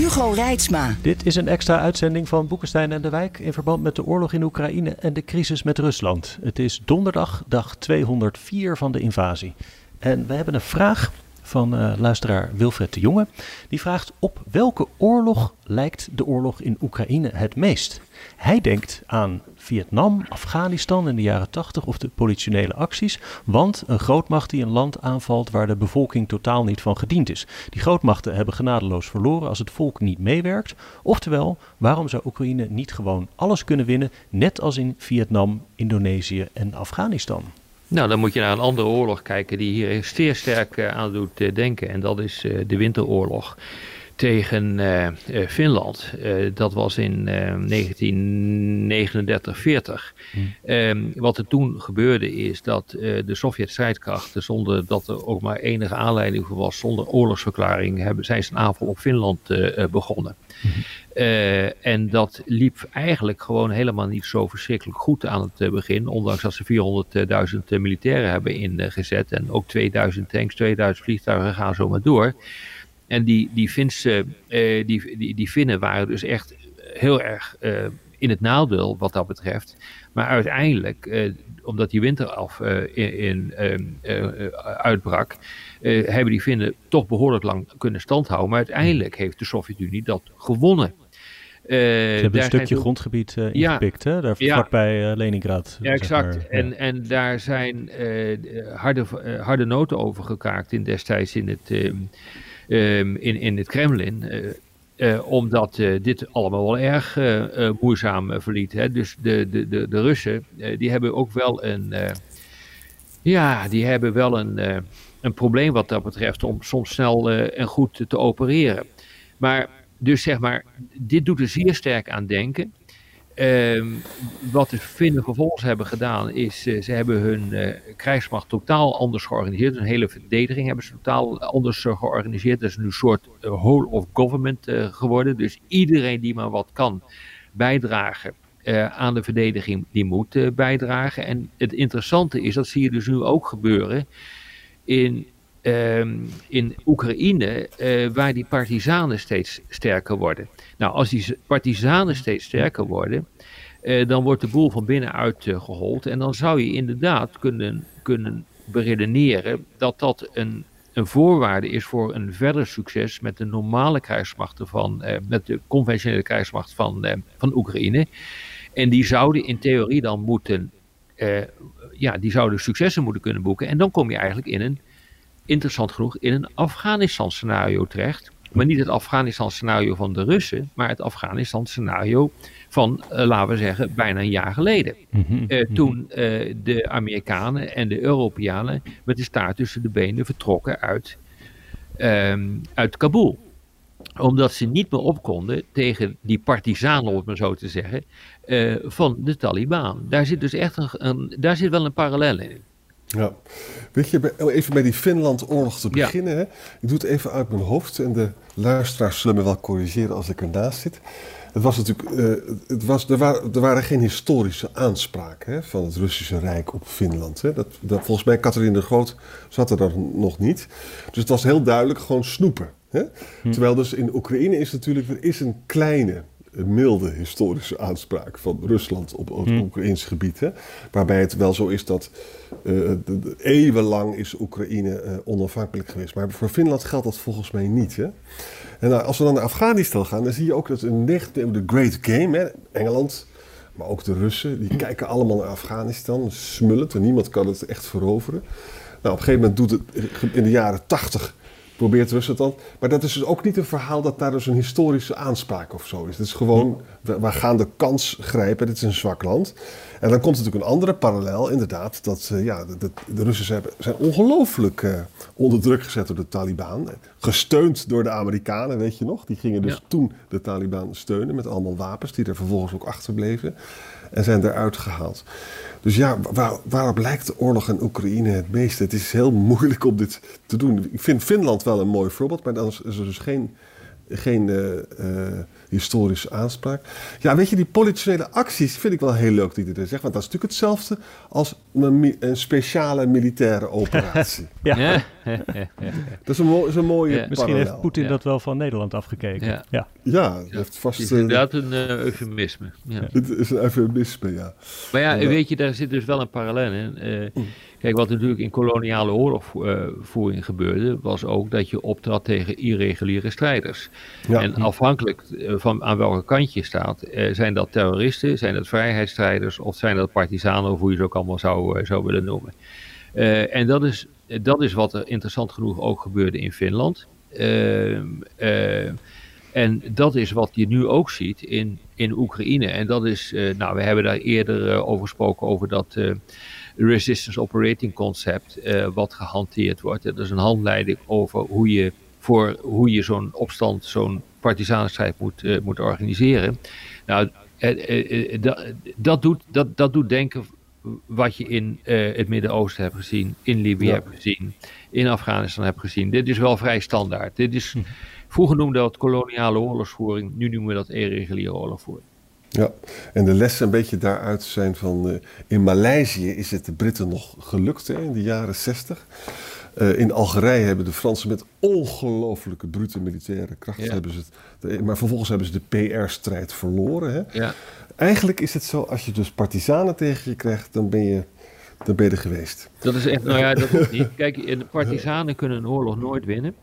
Hugo Reitsma. Dit is een extra uitzending van Boekenstein en de Wijk in verband met de oorlog in Oekraïne en de crisis met Rusland. Het is donderdag, dag 204 van de invasie. En we hebben een vraag van uh, luisteraar Wilfred de Jonge. Die vraagt op welke oorlog lijkt de oorlog in Oekraïne het meest? Hij denkt aan Vietnam, Afghanistan in de jaren 80 of de politionele acties. Want een grootmacht die een land aanvalt waar de bevolking totaal niet van gediend is. Die grootmachten hebben genadeloos verloren als het volk niet meewerkt. Oftewel, waarom zou Oekraïne niet gewoon alles kunnen winnen, net als in Vietnam, Indonesië en Afghanistan? Nou, dan moet je naar een andere oorlog kijken die hier zeer sterk uh, aan doet uh, denken. En dat is uh, de Winteroorlog tegen uh, uh, Finland. Uh, dat was in 1939-40. Hmm. Um, wat er toen gebeurde is dat de Sovjet-strijdkrachten, zonder dat er ook maar enige aanleiding voor was, zonder oorlogsverklaring, hebben, zijn ze een aanval op Finland begonnen. Hmm. en dat liep eigenlijk gewoon helemaal niet zo verschrikkelijk goed aan het begin, ondanks dat ze 400.000 militairen hebben ingezet en ook 2000 tanks, 2000 vliegtuigen gaan zo maar door. En die, die, Finse, uh, die, die, die Finnen waren dus echt heel erg uh, in het nadeel wat dat betreft. Maar uiteindelijk, uh, omdat die winter af in, in uitbrak, hebben die Finnen toch behoorlijk lang kunnen standhouden. Maar uiteindelijk heeft de Sovjet-Unie dat gewonnen. Ze hebben een stukje grondgebied ingepikt, ja, hè? Daar ja, vlakbij Leningrad. Ja, exact. Zeg maar. en, ja. en daar zijn harde, harde noten over gekaakt in destijds in het um, in, in het Kremlin. Uh, uh, omdat uh, dit allemaal wel erg moeizaam verliet. Hè. Dus de, de, de, de Russen, die hebben ook wel een, ja, die hebben wel een, een probleem wat dat betreft om soms snel en goed te opereren. Maar dus zeg maar, dit doet er zeer sterk aan denken. Um, wat de Finnen vervolgens hebben gedaan is, uh, ze hebben hun uh, krijgsmacht totaal anders georganiseerd. Hun hele verdediging hebben ze totaal anders uh, georganiseerd. Dat is nu een soort whole of government geworden. Dus iedereen die maar wat kan bijdragen aan de verdediging, die moet bijdragen. En het interessante is, dat zie je dus nu ook gebeuren in um, in Oekraïne, uh, waar die partizanen steeds sterker worden. Nou, als die partizanen steeds sterker worden, uh, dan wordt de boel van binnenuit uh, gehold. En dan zou je inderdaad kunnen, kunnen beredeneren dat dat een, een voorwaarde is voor een verder succes met de normale krijgsmachten van, met de conventionele krijgsmacht van, van Oekraïne. En die zouden in theorie dan moeten, ja, die zouden successen moeten kunnen boeken. En dan kom je eigenlijk in een interessant genoeg in een Afghanistan-scenario terecht. Maar niet het Afghanistan-scenario van de Russen, maar het Afghanistan-scenario van, uh, laten we zeggen, bijna een jaar geleden. Mm -hmm. uh, toen uh, de Amerikanen en de Europeanen met de staart tussen de benen vertrokken uit, um, uit Kabul omdat ze niet meer op konden tegen die partizanen, om het maar zo te zeggen, van de Taliban. Daar zit dus echt een, een, daar zit wel een parallel in. Ja, weet je, even bij die Finland-oorlog te beginnen. Ja. Hè? Ik doe het even uit mijn hoofd en de luisteraars zullen me wel corrigeren als ik ernaast zit. Het was natuurlijk, uh, het was, er, waren, er waren geen historische aanspraken hè, van het Russische Rijk op Finland. Hè. Dat, dat, volgens mij, Catharine de Groot zat er dan nog niet. Dus het was heel duidelijk gewoon snoepen. Hè? Hm. Terwijl dus in Oekraïne is natuurlijk, er is een kleine milde historische aanspraak van Rusland op het hmm. Oekraïns gebied. Hè? Waarbij het wel zo is dat uh, de, de, eeuwenlang is Oekraïne uh, onafhankelijk geweest. Maar voor Finland geldt dat volgens mij niet. Hè? En nou, als we dan naar Afghanistan gaan, dan zie je ook dat een de Great Game, hè? Engeland, maar ook de Russen, die kijken allemaal naar Afghanistan, smullen en niemand kan het echt veroveren. Nou, op een gegeven moment doet het in de jaren tachtig probeert Rusland dan. Maar dat is dus ook niet een verhaal dat daar dus een historische aanspraak of zo is. Het is gewoon, we, we gaan de kans grijpen, dit is een zwak land. En dan komt natuurlijk een andere parallel, inderdaad, dat uh, ja, de, de, Russen zijn, zijn ongelooflijk uh, onder druk gezet door de Taliban. Gesteund door de Amerikanen, weet je nog. Die gingen dus ja. toen de Taliban steunen met allemaal wapens die er vervolgens ook achterbleven. En zijn eruit gehaald. Dus ja, waar, waarop lijkt de oorlog in Oekraïne het meeste? Het is heel moeilijk om dit te doen. Ik vind Finland wel een mooi voorbeeld, maar dan is er dus geen, geen uh, uh, historische aanspraak. Ja, weet je, die politionele acties vind ik wel heel leuk die er zegt. Want dat is natuurlijk hetzelfde als een, een speciale militaire operatie. ja. ja. dat is een, is een mooie ja. Misschien heeft Poetin dat wel van Nederland afgekeken. Ja, ja. ja heeft vast... Het is inderdaad een uh, eufemisme. Het is een eufemisme, ja. Maar ja, weet je, daar zit dus wel een parallel in. Mm. Kijk, wat natuurlijk in koloniale oorlogvoering gebeurde, was ook dat je optrad tegen irreguliere strijders. Ja. En afhankelijk van aan welke kant je staat, zijn dat terroristen, zijn dat vrijheidsstrijders of zijn dat partisanen, of hoe je ze ook allemaal zou, zou willen noemen. Uh, en dat is, dat is wat er interessant genoeg ook gebeurde in Finland. Uh, uh, en dat is wat je nu ook ziet in, in Oekraïne. En dat is, nou, we hebben daar eerder over gesproken, over dat Resistance Operating Concept, wat gehanteerd wordt. Dat is een handleiding over hoe je, voor, hoe je zo'n opstand, zo'n partisanenstrijd moet, moet organiseren. Nou, dat, dat, doet, dat, dat doet denken wat je in uh, het Midden-Oosten hebt gezien, in Libië ja. hebt gezien, in Afghanistan hebt gezien. Dit is wel vrij standaard. Dit is, vroeger noemde dat koloniale oorlogsvoering, nu noemen we dat irreguliere oorlogsvoering. Ja, en de lessen een beetje daaruit zijn van... Uh, in Maleisië is het de Britten nog gelukt hè, in de jaren 60. Uh, in Algerije hebben de Fransen met ongelooflijke brute militaire kracht... Ja. Hebben ze het, maar vervolgens hebben ze de PR-strijd verloren. Hè. Ja. Eigenlijk is het zo, als je dus partisanen tegen je krijgt, dan ben je, dan ben je er geweest. Dat is echt, nou ja, dat hoeft niet. Kijk, de partisanen kunnen een oorlog nooit winnen.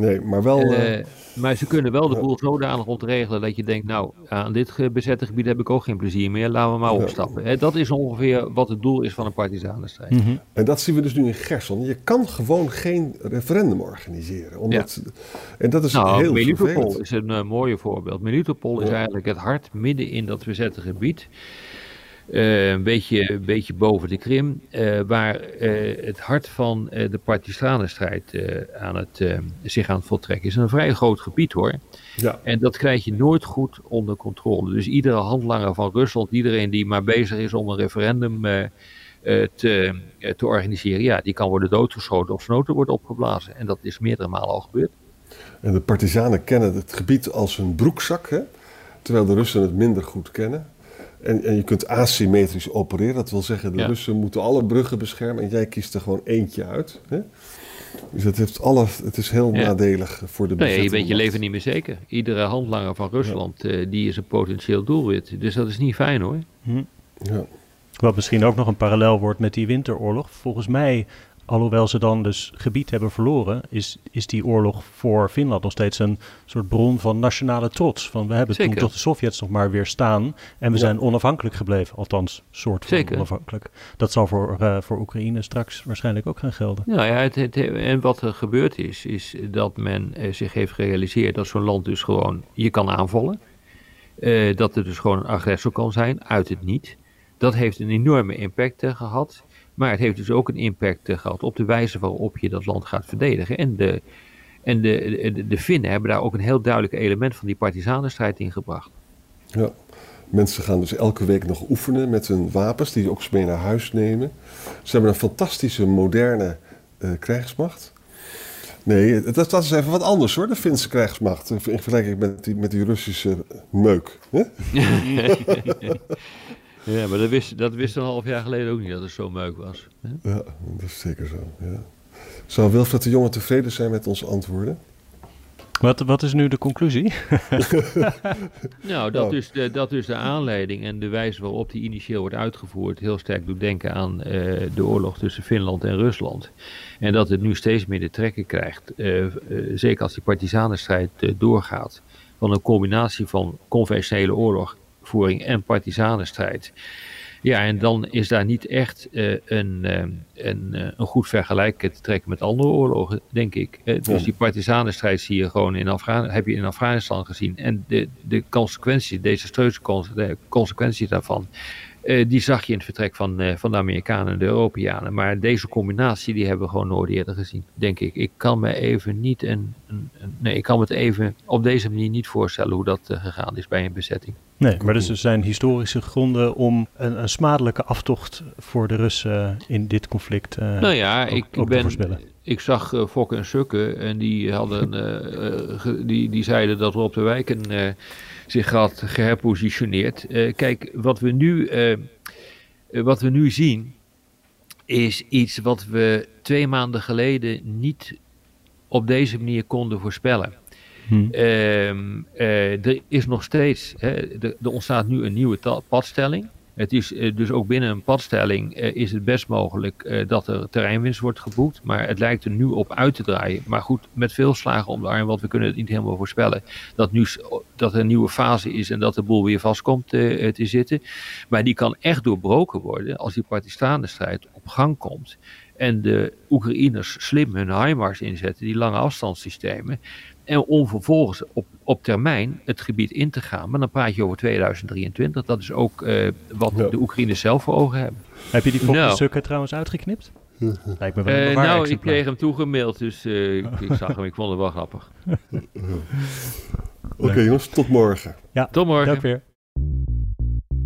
Nee, maar wel... Uh, uh, maar ze kunnen wel de boel zodanig ontregelen dat je denkt, nou, aan dit bezette gebied heb ik ook geen plezier meer, laten we maar opstappen. Dat is ongeveer wat het doel is van een partisanenstrijd. Mm -hmm. En dat zien we dus nu in Gerson. Je kan gewoon geen referendum organiseren. Omdat, ja. En dat is nou, heel Melitopol vervelend. is een uh, mooie voorbeeld. Melitopol is eigenlijk het hart midden in dat bezette gebied. Uh, een, beetje, een beetje boven de Krim, uh, waar uh, het hart van de partisanenstrijd aan het, zich aan het voltrekken is. Een vrij groot gebied hoor. Ja. En dat krijg je nooit goed onder controle. Dus iedere handlanger van Rusland, iedereen die maar bezig is om een referendum te, te organiseren, ja, die kan worden doodgeschoten of auto wordt opgeblazen. En dat is meerdere malen al gebeurd. En de partisanen kennen het gebied als hun broekzak, hè? terwijl de Russen het minder goed kennen. En, en, je kunt asymmetrisch opereren. Dat wil zeggen, de Ja. Russen moeten alle bruggen beschermen en jij kiest er gewoon eentje uit. Hè? Dus het, heeft alle, het is heel Ja. nadelig voor de Nee, je weet je leven niet meer zeker. Iedere handlanger van Rusland, eh, die is een potentieel doelwit. Dus dat is niet fijn hoor. Ja. Wat misschien ook nog een parallel wordt met die winteroorlog. Volgens mij, alhoewel ze dan dus gebied hebben verloren, is, is die oorlog voor Finland nog steeds een soort bron van nationale trots. Van we hebben Zeker. toen toch de Sovjets nog maar weer staan en we Ja. zijn onafhankelijk gebleven. Althans, soort van Zeker. onafhankelijk. Dat zal voor, eh, voor Oekraïne straks waarschijnlijk ook gaan gelden. Nou ja, het, het- en wat er gebeurd is, is dat men eh, zich heeft gerealiseerd dat zo'n land dus gewoon je kan aanvallen. Eh, dat het dus gewoon een agressor kan zijn, uit het niet. Dat heeft een enorme impact eh, gehad. Maar het heeft dus ook een impact eh, gehad op de wijze waarop je dat land gaat verdedigen. En de, en de, de, de Finnen hebben daar ook een heel duidelijk element van die partisanenstrijd in gebracht. Ja. Mensen gaan dus elke week nog oefenen met hun wapens, die ze ook mee naar huis nemen. Ze hebben een fantastische, moderne eh, krijgsmacht. Nee, dat, dat is even wat anders hoor, de Finse krijgsmacht. In vergelijking met die, met die Russische meuk. Hè? Ja, maar dat wist, dat wist een half jaar geleden ook niet dat het zo meuk was. hè? Ja, dat is zeker zo. Ja. Zou Wilfred de Jonge tevreden zijn met onze antwoorden? Wat, wat is nu de conclusie? Nou, dat, Oh. is de, dat is de aanleiding en de wijze waarop die initieel wordt uitgevoerd heel sterk doet denken aan eh, de oorlog tussen Finland en Rusland. En dat het nu steeds meer de trekken krijgt, eh, eh, zeker als die partisanenstrijd eh, doorgaat, van een combinatie van conventionele oorlogvoering en partisanenstrijd. Ja, en dan is daar niet echt uh, een, een, uh, een goed vergelijk te trekken met andere oorlogen, denk ik. dus die partisanenstrijd zie je gewoon in Afghanistan, heb je in Afghanistan gezien. En de, de consequenties, desastreuze consequenties daarvan, die zag je in het vertrek van, van de Amerikanen en de Europeanen. Maar deze combinatie, die hebben we gewoon nooit eerder gezien, denk ik. Ik kan me even niet, een, een, een nee, ik kan me het even op deze manier niet voorstellen hoe dat gegaan is bij een bezetting. Nee, maar dus er zijn historische gronden om een, een smadelijke aftocht voor de Russen in dit conflict uh, nou ja, ook, ik ook ben. Ik zag uh, Fokke en Sukke en die, hadden, ge, die, die zeiden dat Rob de Wijken zich had geherpositioneerd. kijk, wat we, nu, wat we nu zien is iets wat we twee maanden geleden niet op deze manier konden voorspellen. Hmm. Uh, uh, er is nog steeds, hè, er, er, ontstaat nu een nieuwe padstelling. Het is uh, dus ook binnen een padstelling eh, is het best mogelijk dat er terreinwinst wordt geboekt. Maar het lijkt er nu op uit te draaien. Maar goed, met veel slagen om de arm, want we kunnen het niet helemaal voorspellen. Dat, nu, dat er een nieuwe fase is en dat de boel weer vast komt te zitten. Maar die kan echt doorbroken worden als die partisanenstrijd op gang komt. En de Oekraïners slim hun HIMARS inzetten, die lange afstandssystemen. En om vervolgens op, op termijn het gebied in te gaan. Maar dan praat je over 2023. Dat is ook uh, wat ja. de Oekraïners zelf voor ogen hebben. Heb je die volgende no. stukken trouwens uitgeknipt? Lijkt me wel een uh, Nou, exemplaar. ik kreeg hem toegemaild, dus uh, ik, ik, zag hem. Ik vond het wel grappig. Oké okay, jongens, tot morgen. Ja, tot morgen. Dank weer.